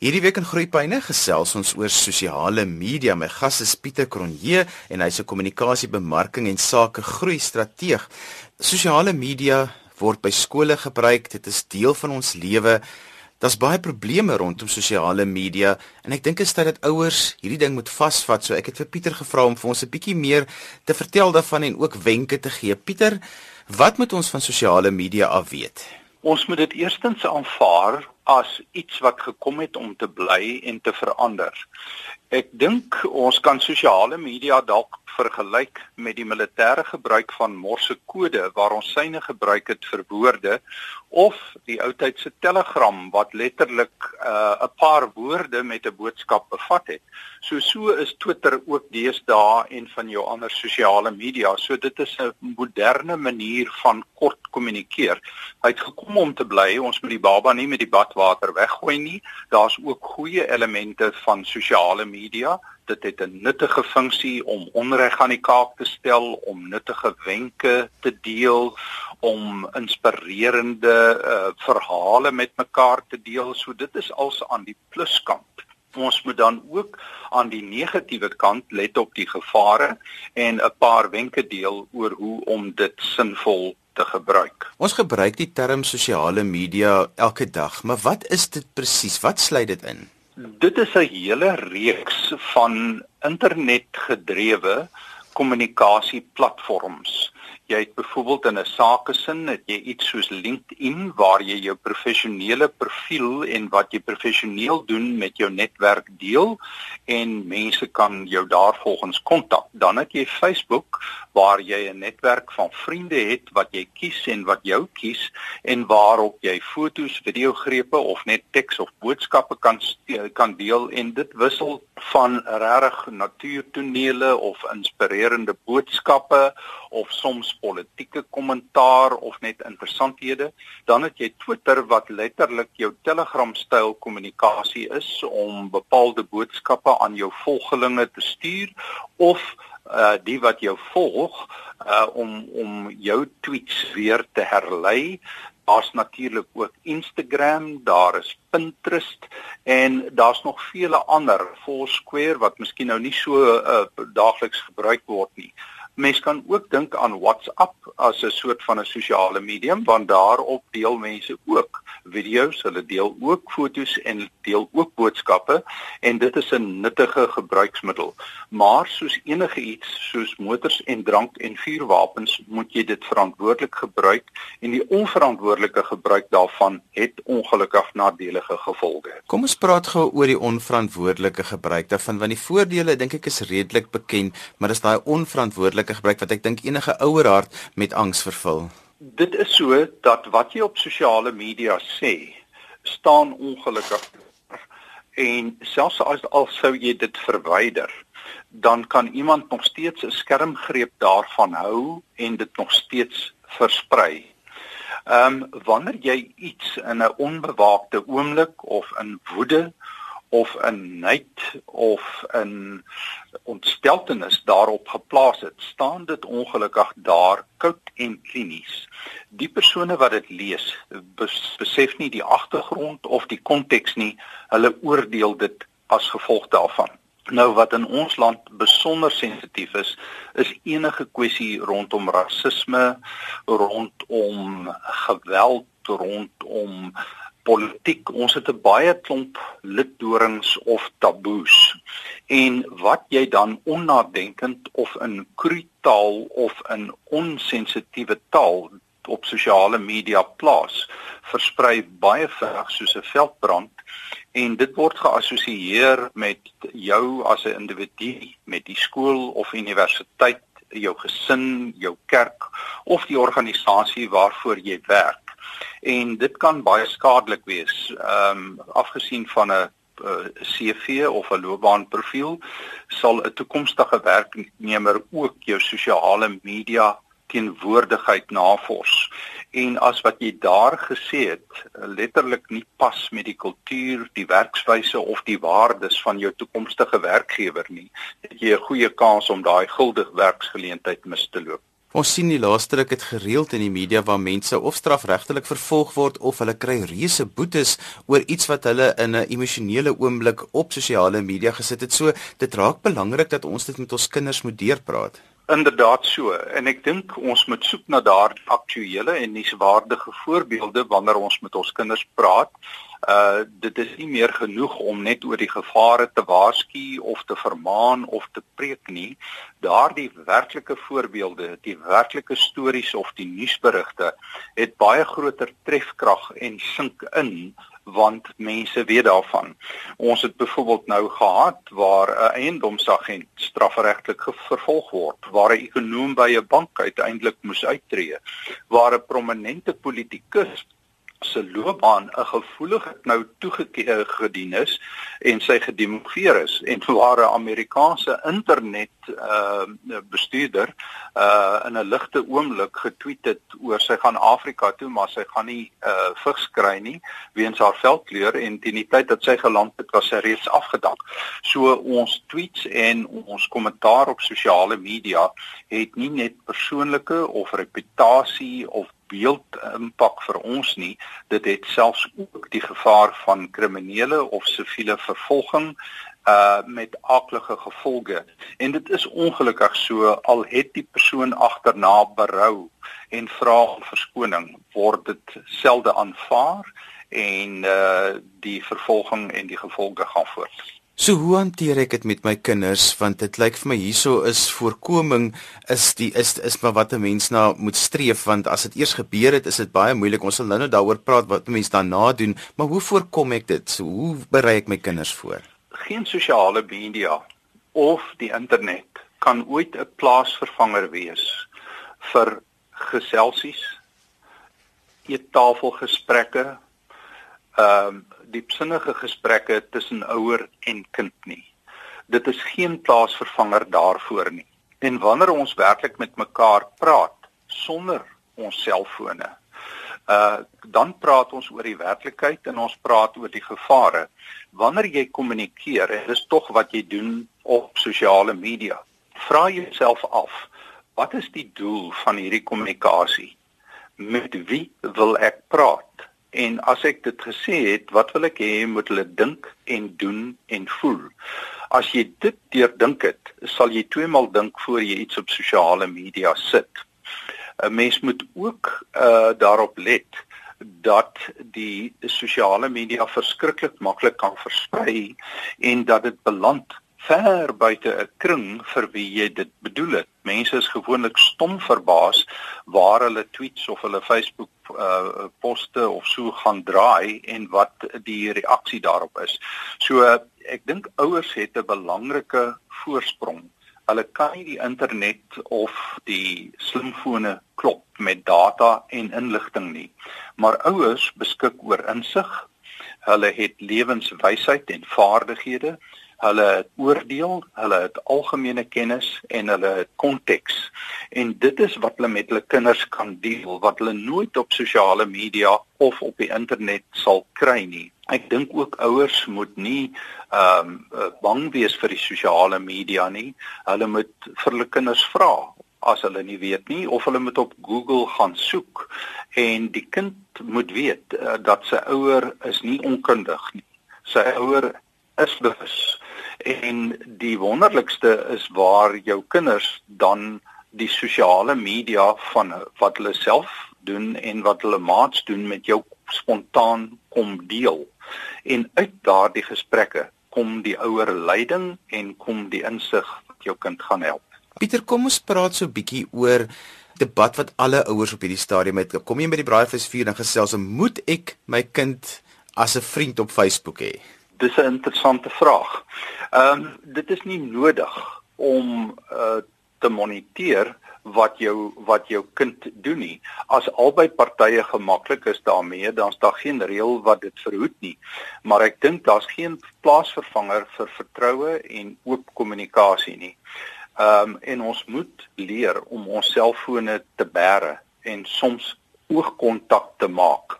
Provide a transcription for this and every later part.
Hierdie week in Groepyne gesels ons oor sosiale media. My gas is Pieter Cronje en hy's 'n kommunikasiebemarking en sake groei strateeg. Sosiale media word by skole gebruik. Dit is deel van ons lewe. Daar's baie probleme rondom sosiale media en ek dink dit is tyd dat ouers hierdie ding moet vasvat. So ek het vir Pieter gevra om vir ons 'n bietjie meer te vertel daarvan en ook wenke te gee. Pieter, wat moet ons van sosiale media af weet? Ons moet dit eerstens aanvaar as iets wat gekom het om te bly en te verander. Ek dink ons kan sosiale media dalk vergelyk met die militêre gebruik van morsekode waar ons syne gebruik het vir woorde of die ou tyd se telegram wat letterlik 'n uh, paar woorde met 'n boodskap bevat het. So so is Twitter ook deesdae en van jou ander sosiale media. So dit is 'n moderne manier van kort kommunikeer. Hy het gekom om te bly. Ons moet die baba nie met die badwater weggooi nie. Daar's ook goeie elemente van sosiale media. Dit het 'n nuttige funksie om onreg aan die kaak te stel, om nuttige wenke te deel, om inspirerende uh, verhale met mekaar te deel. So dit is als aan die pluskant. Ons moet dan ook aan die negatiewe kant let op die gevare en 'n paar wenke deel oor hoe om dit sinvol te gebruik. Ons gebruik die term sosiale media elke dag, maar wat is dit presies? Wat sluit dit in? Dit is 'n hele reeks van internetgedrewe kommunikasieplatforms jy het byvoorbeeld in 'n sakesin het jy iets soos LinkedIn waar jy jou professionele profiel en wat jy professioneel doen met jou netwerk deel en mense kan jou daar volgens kontak. Dan het jy Facebook waar jy 'n netwerk van vriende het wat jy kies en wat jou kies en waarop jy fotos, videogrepe of net teks of boodskappe kan kan deel en dit wissel van regtig natuurtonele of inspirerende boodskappe of soms politieke kommentaar of net interessanthede, dan het jy Twitter wat letterlik jou Telegram-styl kommunikasie is om bepaalde boodskappe aan jou volgelinge te stuur of uh die wat jou volg uh om om jou tweets weer te herlei. Daar's natuurlik ook Instagram, daar is Pinterest en daar's nog vele ander, Foursquare wat miskien nou nie so uh daagliks gebruik word nie. Mens kan ook dink aan WhatsApp as 'n soort van 'n sosiale medium want daarop deel mense ook video's, hulle deel ook foto's en deel ook boodskappe en dit is 'n nuttige gebruiksmiddel. Maar soos enige iets, soos motors en drank en vuurwapens, moet jy dit verantwoordelik gebruik en die onverantwoordelike gebruik daarvan het ongelukkig nadelige gevolge. Kom ons praat gou oor die onverantwoordelike gebruik daarvan want die voordele dink ek is redelik bekend, maar dis daai onverantwoordelike gebruik wat ek dink enige ouer hart met angs vervul. Dit is so dat wat jy op sosiale media sê, staan ongelukkig en selfs as al sou jy dit verwyder, dan kan iemand nog steeds 'n skermgreep daarvan hou en dit nog steeds versprei. Ehm um, wanneer jy iets in 'n onbewaakte oomblik of in woede of in nait of in ontsteltenis daarop geplaas het, staan dit ongelukkig daar koud en klinies. Die persone wat dit lees, besef nie die agtergrond of die konteks nie. Hulle oordeel dit as gevolg daarvan. Nou wat in ons land besonder sensitief is, is enige kwessie rondom rasisme, rondom geweld, rondom politiek. Ons het 'n baie klomp litdorings of taboes. En wat jy dan onnadenkend of in krutaal of in onsensitiewe taal op sosiale media plaas versprei baie vinnig soos 'n veldbrand. En dit word geassosieer met jou as 'n individu met die skool of universiteit jou gesin, jou kerk of die organisasie waarvoor jy werk en dit kan baie skadelik wees. Ehm um, afgesien van 'n eh, CV of 'n loopbaanprofiel sal 'n toekomstige werknemer ook jou sosiale media teenwoordigheid navors. En as wat jy daar gesê het letterlik nie pas met die kultuur, die werkswyse of die waardes van jou toekomstige werkgewer nie, het jy 'n goeie kans om daai guldige werksgeleentheid mis te loop. Ons sien die laaste ruk het gereeld in die media waar mense of strafregtelik vervolg word of hulle kry reuse boetes oor iets wat hulle in 'n emosionele oomblik op sosiale media gesit het. So dit raak belangrik dat ons dit met ons kinders moet deurpraat. Inderdaad so. En ek dink ons moet soek na daardie aktuelle en nuuswaardige voorbeelde wanneer ons met ons kinders praat. Uh dit is nie meer genoeg om net oor die gevare te waarsku of te vermaan of te preek nie. Daardie werklike voorbeelde die werklike stories of die nuusberigte het baie groter trefkrag en sink in want mense weet daarvan. Ons het byvoorbeeld nou gehad waar 'n eiendomsagent strafregtelik vervolg word, waar 'n ekonom by 'n bank uiteindelik moes uittreë, waar 'n prominente politikus se loopbaan 'n gevoelige nou toegedien is en sy gedemoveer is en waar 'n Amerikaanse internet uh bestuurder uh in 'n ligte oomblik getweet het oor sy gaan Afrika toe maar sy gaan nie uh vigs kry nie weens haar velkleur en teen die tyd dat sy geland het was sy reeds afgedank. So ons tweets en ons kommentaar op sosiale media het nie net persoonlike of reputasie of beeld impak vir ons nie dit het selfs ook die gevaar van kriminele of siviele vervolging uh met aaklige gevolge en dit is ongelukkig so al het die persoon agterna berou en vra om verskoning word dit selde aanvaar en uh die vervolging en die gevolge gaan voort. So hoe hanteer ek dit met my kinders? Want dit lyk vir my hieso is voorkoming is die is is maar wat 'n mens na moet streef want as dit eers gebeur het is dit baie moeilik. Ons sal nou nou daaroor praat wat 'n mens daarna doen maar hoe voorkom ek dit? So hoe berei ek my kinders voor? Geen sosiale media of die internet kan ooit 'n plaasvervanger wees vir geselsies eettafelgesprekke ehm um, diepsinnige gesprekke tussen ouer en kind nie. Dit is geen plaasvervanger daarvoor nie. En wanneer ons werklik met mekaar praat sonder ons selfone, uh dan praat ons oor die werklikheid en ons praat oor die gevare. Wanneer jy kommunikeer, en dis tog wat jy doen op sosiale media, vra jouself af, wat is die doel van hierdie kommunikasie? Met wie wil ek praat? En as ek dit gesê het, wat wil ek hê moet hulle dink en doen en voel? As jy dit deurdink het, sal jy tweemaal dink voor jy iets op sosiale media sit. 'n Mens moet ook uh daarop let dat die sosiale media verskriklik maklik kan versprei en dat dit beland ver buite 'n kring vir wie jy dit bedoel het. Mense is gewoonlik stom verbaas waar hulle tweets of hulle Facebook uh poste of so gaan draai en wat die reaksie daarop is. So ek dink ouers het 'n belangrike voorsprong. Hulle kan nie die internet of die slimfone klop met data en inligting nie. Maar ouers beskik oor insig. Hulle het lewenswysheid en vaardighede hulle het oordeel, hulle het algemene kennis en hulle het konteks. En dit is wat hulle met hulle kinders kan deel wat hulle nooit op sosiale media of op die internet sal kry nie. Ek dink ook ouers moet nie ehm um, bang wees vir die sosiale media nie. Hulle moet vir hulle kinders vra as hulle nie weet nie of hulle moet op Google gaan soek en die kind moet weet uh, dat sy ouer is nie onkundig nie. Sy ouer is bewus En die wonderlikste is waar jou kinders dan die sosiale media van wat hulle self doen en wat hulle maats doen met jou spontaan kom deel. En uit daardie gesprekke kom die ouer leiding en kom die insig wat jou kind gaan help. Pieter, kom ons praat so bietjie oor debat wat alle ouers op hierdie stadium het. Kom jy met die braaivleisvuur en gesels, moet ek my kind as 'n vriend op Facebook hê? Dis 'n interessante vraag. Ehm um, dit is nie nodig om uh, te moniteer wat jou wat jou kind doen nie. As albei partye gemaklik is daarmee, dan's daar geen reël wat dit verhoed nie. Maar ek dink daar's geen plaasvervanger vir vertroue en oop kommunikasie nie. Ehm um, en ons moet leer om ons selfone te bære en soms oogkontak te maak.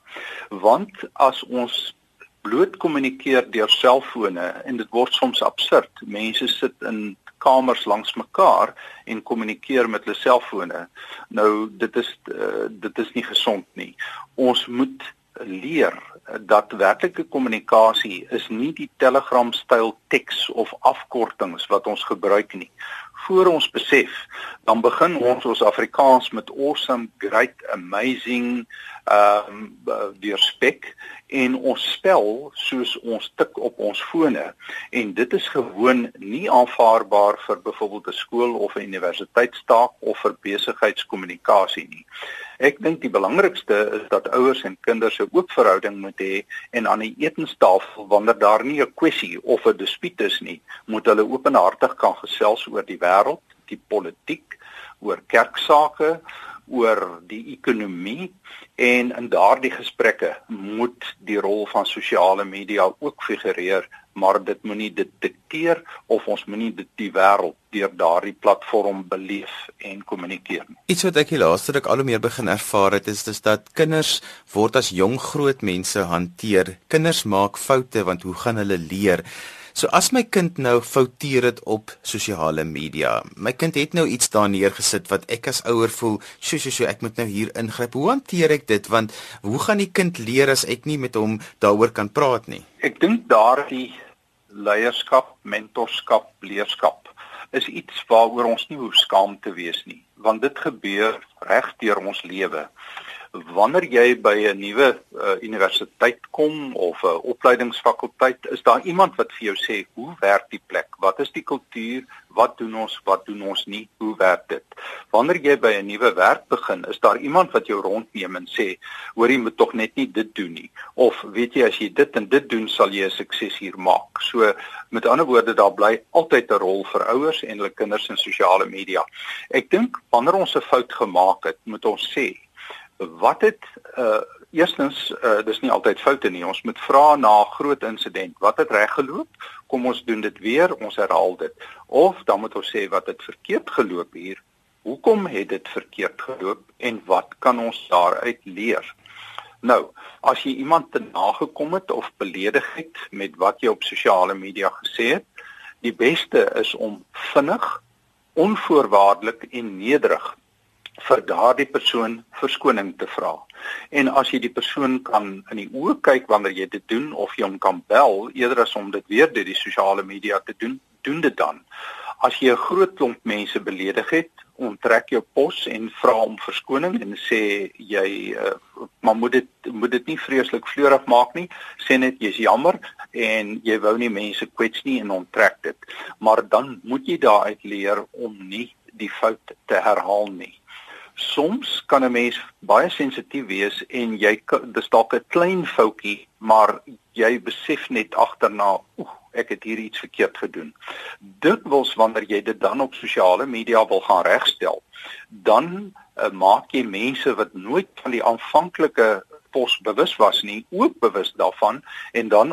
Want as ons bloot kommunikeer deur selfone en dit word soms absurd. Mense sit in kamers langs mekaar en kommunikeer met hulle selfone. Nou dit is uh, dit is nie gesond nie. Ons moet leer dat werklike kommunikasie is nie die Telegram styl teks of afkortings wat ons gebruik nie. Voor ons besef, dan begin ons ons Afrikaans met awesome, great, amazing, ehm um, deur spek en ons spel soos ons tik op ons fone en dit is gewoon nie aanvaarbaar vir byvoorbeeld 'n skool of 'n universiteitstaak of vir besigheidskommunikasie nie. Ek dink die belangrikste is dat ouers en kinders 'n oop verhouding moet hê en aan die etenstafel wanneer daar nie 'n kwessie of 'n dispuut is nie, moet hulle openhartig kan gesels oor die wêreld, die politiek, oor kerksake, oor die ekonomie en in daardie gesprekke moet die rol van sosiale media ook figureer maar dit moenie dit dikteer of ons moenie dit die wêreld deur daardie platform beleef en kommunikeer nie. Iets wat ek die laaste ruk al hoe meer begin ervaar het is dis dat kinders word as jong groot mense hanteer. Kinders maak foute want hoe gaan hulle leer? So as my kind nou fouteer dit op sosiale media. My kind het nou iets daar neergesit wat ek as ouer voel, sjo sjo sjo, ek moet nou hier ingryp. Hoe hanteer ek dit? Want hoe gaan die kind leer as ek nie met hom daaroor kan praat nie? Ek dink daardie leierskap, mentorskap, leerskap is iets waaroor ons nie hoef skaam te wees nie, want dit gebeur reg deur ons lewe wanneer jy by 'n nuwe uh, universiteit kom of 'n uh, opleidingsfakulteit, is daar iemand wat vir jou sê hoe werk die plek? Wat is die kultuur? Wat doen ons? Wat doen ons nie? Hoe werk dit? Wanneer jy by 'n nuwe werk begin, is daar iemand wat jou rondneem en sê, "Hoor jy moet tog net nie dit doen nie." Of weet jy as jy dit en dit doen, sal jy 'n sukses hier maak. So met ander woorde, daar bly altyd 'n rol vir ouers en hulle kinders in sosiale media. Ek dink wanneer ons 'n fout gemaak het, moet ons sê wat het uh eerstens uh dis nie altyd foute nie. Ons moet vra na 'n groot insident. Wat het reg geloop? Kom ons doen dit weer, ons herhaal dit. Of dan moet ons sê wat het verkeerd geloop hier? Hoekom het dit verkeerd geloop en wat kan ons daaruit leer? Nou, as jy iemand te nagekom het of beledig het met wat jy op sosiale media gesê het, die beste is om vinnig, onvoorwaardelik en nederig vir daardie persoon verskoning te vra. En as jy die persoon kan in die oë kyk wanneer jy dit doen of jy hom kan bel eerder as om dit weer deur die sosiale media te doen, doen dit dan. As jy 'n groot klomp mense beledig het, onttrek jou pos en vra om verskoning en sê jy uh, maar moet dit moet dit nie vreeslik vleurig maak nie. Sê net jy's jammer en jy wou nie mense kwets nie en onttrek dit. Maar dan moet jy daaruit leer om nie die fout te herhaal nie soms kan 'n mens baie sensitief wees en jy dis dalk 'n klein foutjie, maar jy besef net agterna, oek, ek het hier iets verkeerd gedoen. Dit wils wanneer jy dit dan op sosiale media wil gaan regstel, dan uh, maak jy mense wat nooit van die aanvanklike pos bewus was nie, ook bewus daarvan en dan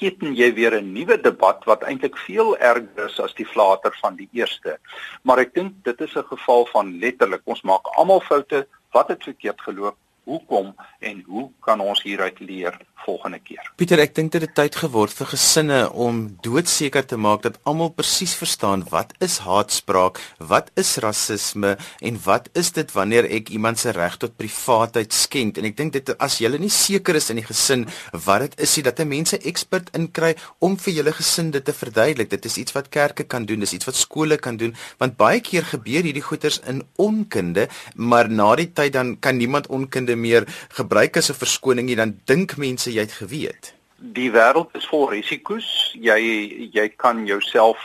keten jy weer 'n nuwe debat wat eintlik veel erger is as die flater van die eerste. Maar ek dink dit is 'n geval van letterlik ons maak almal foute, wat het verkeerd geloop, hoekom en hoe kan ons hieruit leer volgende keer. Pieter, ek dink dit het tyd geword vir gesinne om doodseker te maak dat almal presies verstaan wat is haatspraak, wat is rasisme en wat is dit wanneer ek iemand se reg tot privaatheid skend? En ek dink dit as jy nie seker is in die gesin wat dit is, dat 'n mens 'n ekspert inkry om vir julle gesin dit te verduidelik. Dit is iets wat kerke kan doen, dis iets wat skole kan doen, want baie keer gebeur hierdie goeters in onkunde, maar na die tyd dan kan niemand onkunde meer gebruik as 'n verskoning nie, dan dink mense jy het geweet? Die wêreld is vol risiko's. Jy jy kan jouself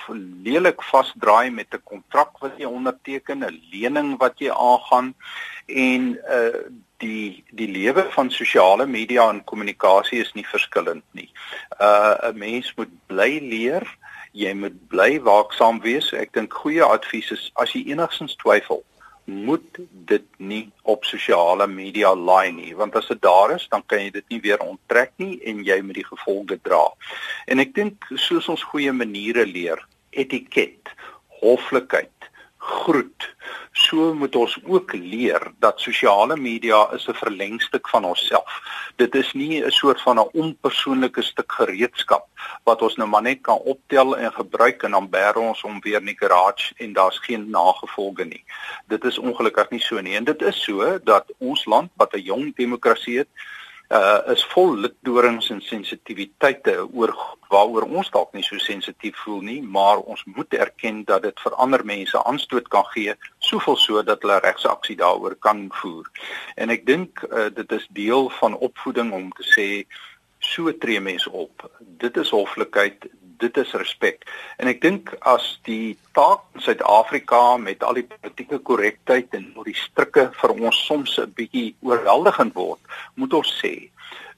lelik vasdraai met 'n kontrak wat jy onderteken, 'n lening wat jy aangaan en uh die die lewe van sosiale media en kommunikasie is nie verskillend nie. Uh 'n mens moet bly leer, jy moet bly waaksaam wees. Ek dink goeie advies is as jy enigsins twyfel, moet dit nie op sosiale media laai nie want as dit daar is dan kan jy dit nie weer onttrek nie en jy moet die gevolge dra. En ek dink soos ons goeie maniere leer, etiket, hoflikheid, groet, so moet ons ook leer dat sosiale media is 'n verlengstuk van onsself. Dit is nie 'n soort van 'n onpersoonlike stuk gereedskap wat ons nou maar net kan optel en gebruik en dan bær ons hom weer in die garage en daar's geen nagevolge nie. Dit is ongelukkig nie so nie en dit is so dat ons land wat 'n jong demokrasie het, uh is vol litdorings en sensitiwiteite oor waaroor ons dalk nie so sensitief voel nie, maar ons moet erken dat dit vir ander mense aanstoot kan gee, soveel so dat hulle regsaksie daaroor kan voer. En ek dink uh, dit is deel van opvoeding om te sê so tree mense op. Dit is hoflikheid, dit is respek. En ek dink as die taak in Suid-Afrika met al die politieke korrektheid en al die strikke vir ons soms 'n bietjie oorweldigend word, moet ons sê,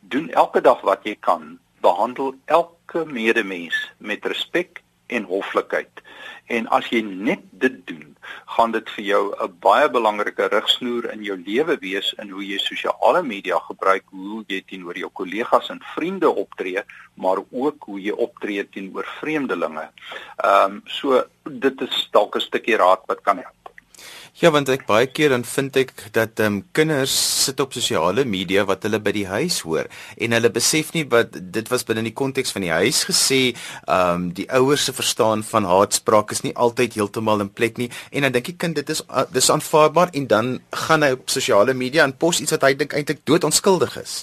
doen elke dag wat jy kan, behandel elke medemens met respek en hoflikheid. En as jy net dit doen, gaan dit vir jou 'n baie belangrike rigsnoer in jou lewe wees in hoe jy sosiale media gebruik, hoe jy teenoor jou kollegas en vriende optree, maar ook hoe jy optree teenoor vreemdelinge. Ehm um, so dit is dalk 'n stukkie raad wat kan help. Ja, want ek baie keer dan vind ek dat ehm um, kinders sit op sosiale media wat hulle by die huis hoor en hulle besef nie wat dit was binne die konteks van die huis gesê, ehm um, die ouers se verstaan van haatspraak is nie altyd heeltemal in plek nie en dan dink die kind dit is uh, dis aanvaarbaar en dan gaan hy op sosiale media en pos iets wat hy dink eintlik dood onskuldig is.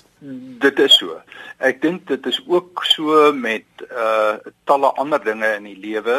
Dit is so. Ek dink dit is ook so met uh talle ander dinge in die lewe.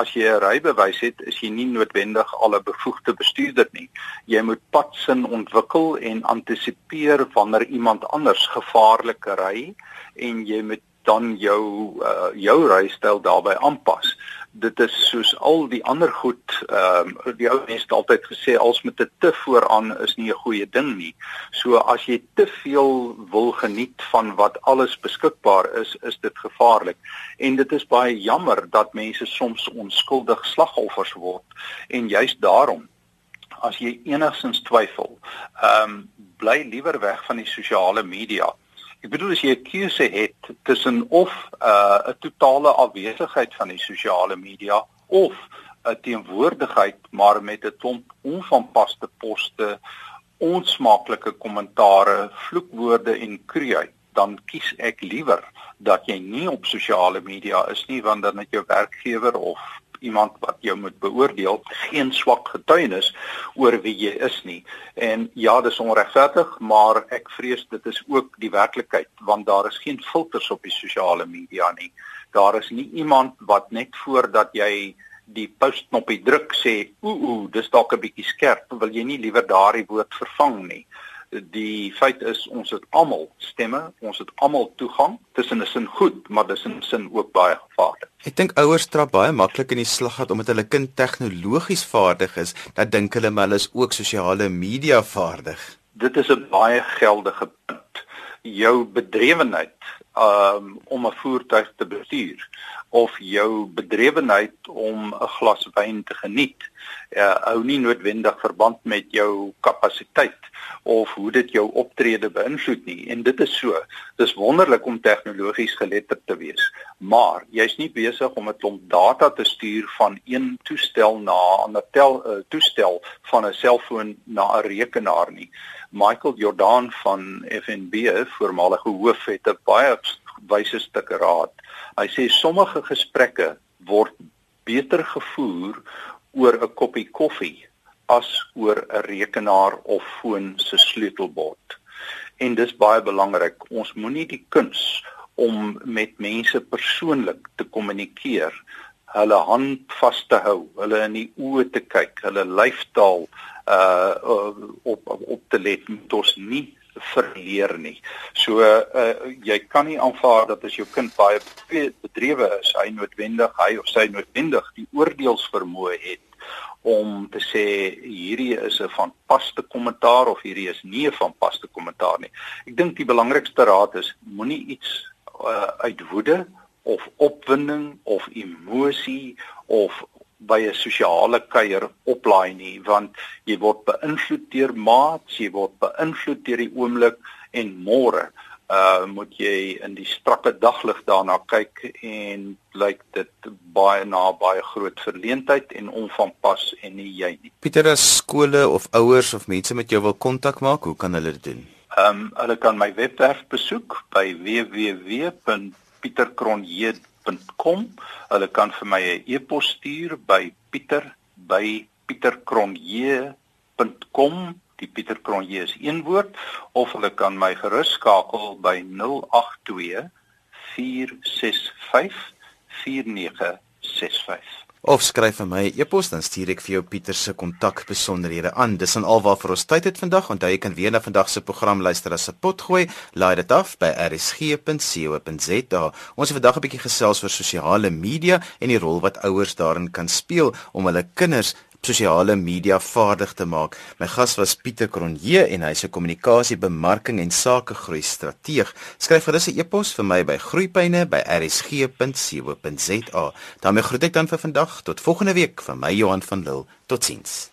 As jy 'n rybewys het, is jy nie noodwendig al 'n bevoegde bestuurder nie. Jy moet padsin ontwikkel en antisipeer wanneer iemand anders gevaarlik ry en jy moet dan jou uh jou rystyl daarbey aanpas dit is soos al die ander goed ehm um, die ou mense het altyd gesê als met 'n te vooraan is nie 'n goeie ding nie. So as jy te veel wil geniet van wat alles beskikbaar is, is dit gevaarlik. En dit is baie jammer dat mense soms onskuldig slagoffers word en juist daarom as jy enigsins twyfel, ehm um, bly liewer weg van die sosiale media. Ek bedoel as jy 'n keuse het tussen of 'n uh, totale afwesigheid van die sosiale media of 'n teenwoordigheid maar met 'n klomp onvanpaste poste, onsmaaklike kommentare, vloekwoorde en kruiheid, dan kies ek liewer dat jy nie op sosiale media is nie want dan het jou werkgewer of iemand wat jou moet beoordeel geen swak getuienis oor wie jy is nie. En ja, dis onregverdig, maar ek vrees dit is ook die werklikheid want daar is geen filters op die sosiale media nie. Daar is nie iemand wat net voordat jy die postknopie druk sê, ooh, dis dalk 'n bietjie skerp, wil jy nie liewer daardie woord vervang nie die feit is ons het almal stemme, ons het almal toegang. Tussen 'n sin goed, maar dis in sin ook baie gevaarlik. Ek dink ouers trap baie maklik in die slaggat omdat hulle kind tegnologies vaardig is, dat dink hulle maar hulle is ook sosiale media vaardig. Dit is 'n baie geldige punt. Jou bedrywenheid um, om 'n voertuig te bestuur of jou bedrywenheid om 'n glas wyn te geniet. Uh, hou nie noodwendig verband met jou kapasiteit of hoe dit jou optrede beïnvloed nie. En dit is so. Dis wonderlik om tegnologies geletterd te wees maar jy's nie besig om 'n klomp data te stuur van een toestel na 'n ander tel uh, toestel van 'n selfoon na 'n rekenaar nie. Michael Jordan van FNB voormalige hoof het 'n baie wyse stukke raad. Hy sê sommige gesprekke word beter gevoer oor 'n koppie koffie as oor 'n rekenaar of foon se sleutelbord. En dis baie belangrik. Ons moenie die kuns om met mense persoonlik te kommunikeer, hulle hand vas te hou, hulle in die oë te kyk, hulle lyfstaal uh op op te let, moet ons nie verleer nie. So uh jy kan nie aanvaar dat as jou kind baie bedrewe is, hy noodwendig hy of sy noodwendig die oordeelsvermoë het om te sê hierdie is 'n van paste kommentaar of hierdie is nie 'n van paste kommentaar nie. Ek dink die belangrikste raad is moenie iets uh, uit woede of opwinding of emosie of by 'n sosiale kuier oplaai nie want jy word beïnvloed deur maats, jy word beïnvloed deur die oomblik en môre uh moet jy in die strakke daglig daarna kyk en lyk dit baie na baie groot verleentheid en onvanpas en nie jy nie. Pieter as skole of ouers of mense met jou wil kontak maak, hoe kan hulle dit doen? Ehm um, hulle kan my webwerf besoek by www.pieterkronje.com. Hulle kan vir my 'n e-pos stuur by pieter@pieterkronje.com. Die Pieter Kronje is een woord. Of hulle kan my gerus skakel by 082 465 4965 of skryf vir my 'n e e-pos dan stuur ek vir jou Pieter se kontak besonderhede aan. Dis aan alwaar vir ons tyd het vandag. Onthou jy kan weer na vandag se program luister as 'n potgooi. Laai dit af by rsg.co.za. Ons het vandag 'n bietjie gesels oor sosiale media en die rol wat ouers daarin kan speel om hulle kinders sosiale media vaardig te maak. My gas was Pieter Kronje en hy's 'n kommunikasie, bemarking en sakegroei strateeg. Skryf gerus 'n e-pos vir my by groeipyne@rsg.co.za. daarmee groet ek dan vir vandag tot volgende week van my Johan van Lille. Totsiens.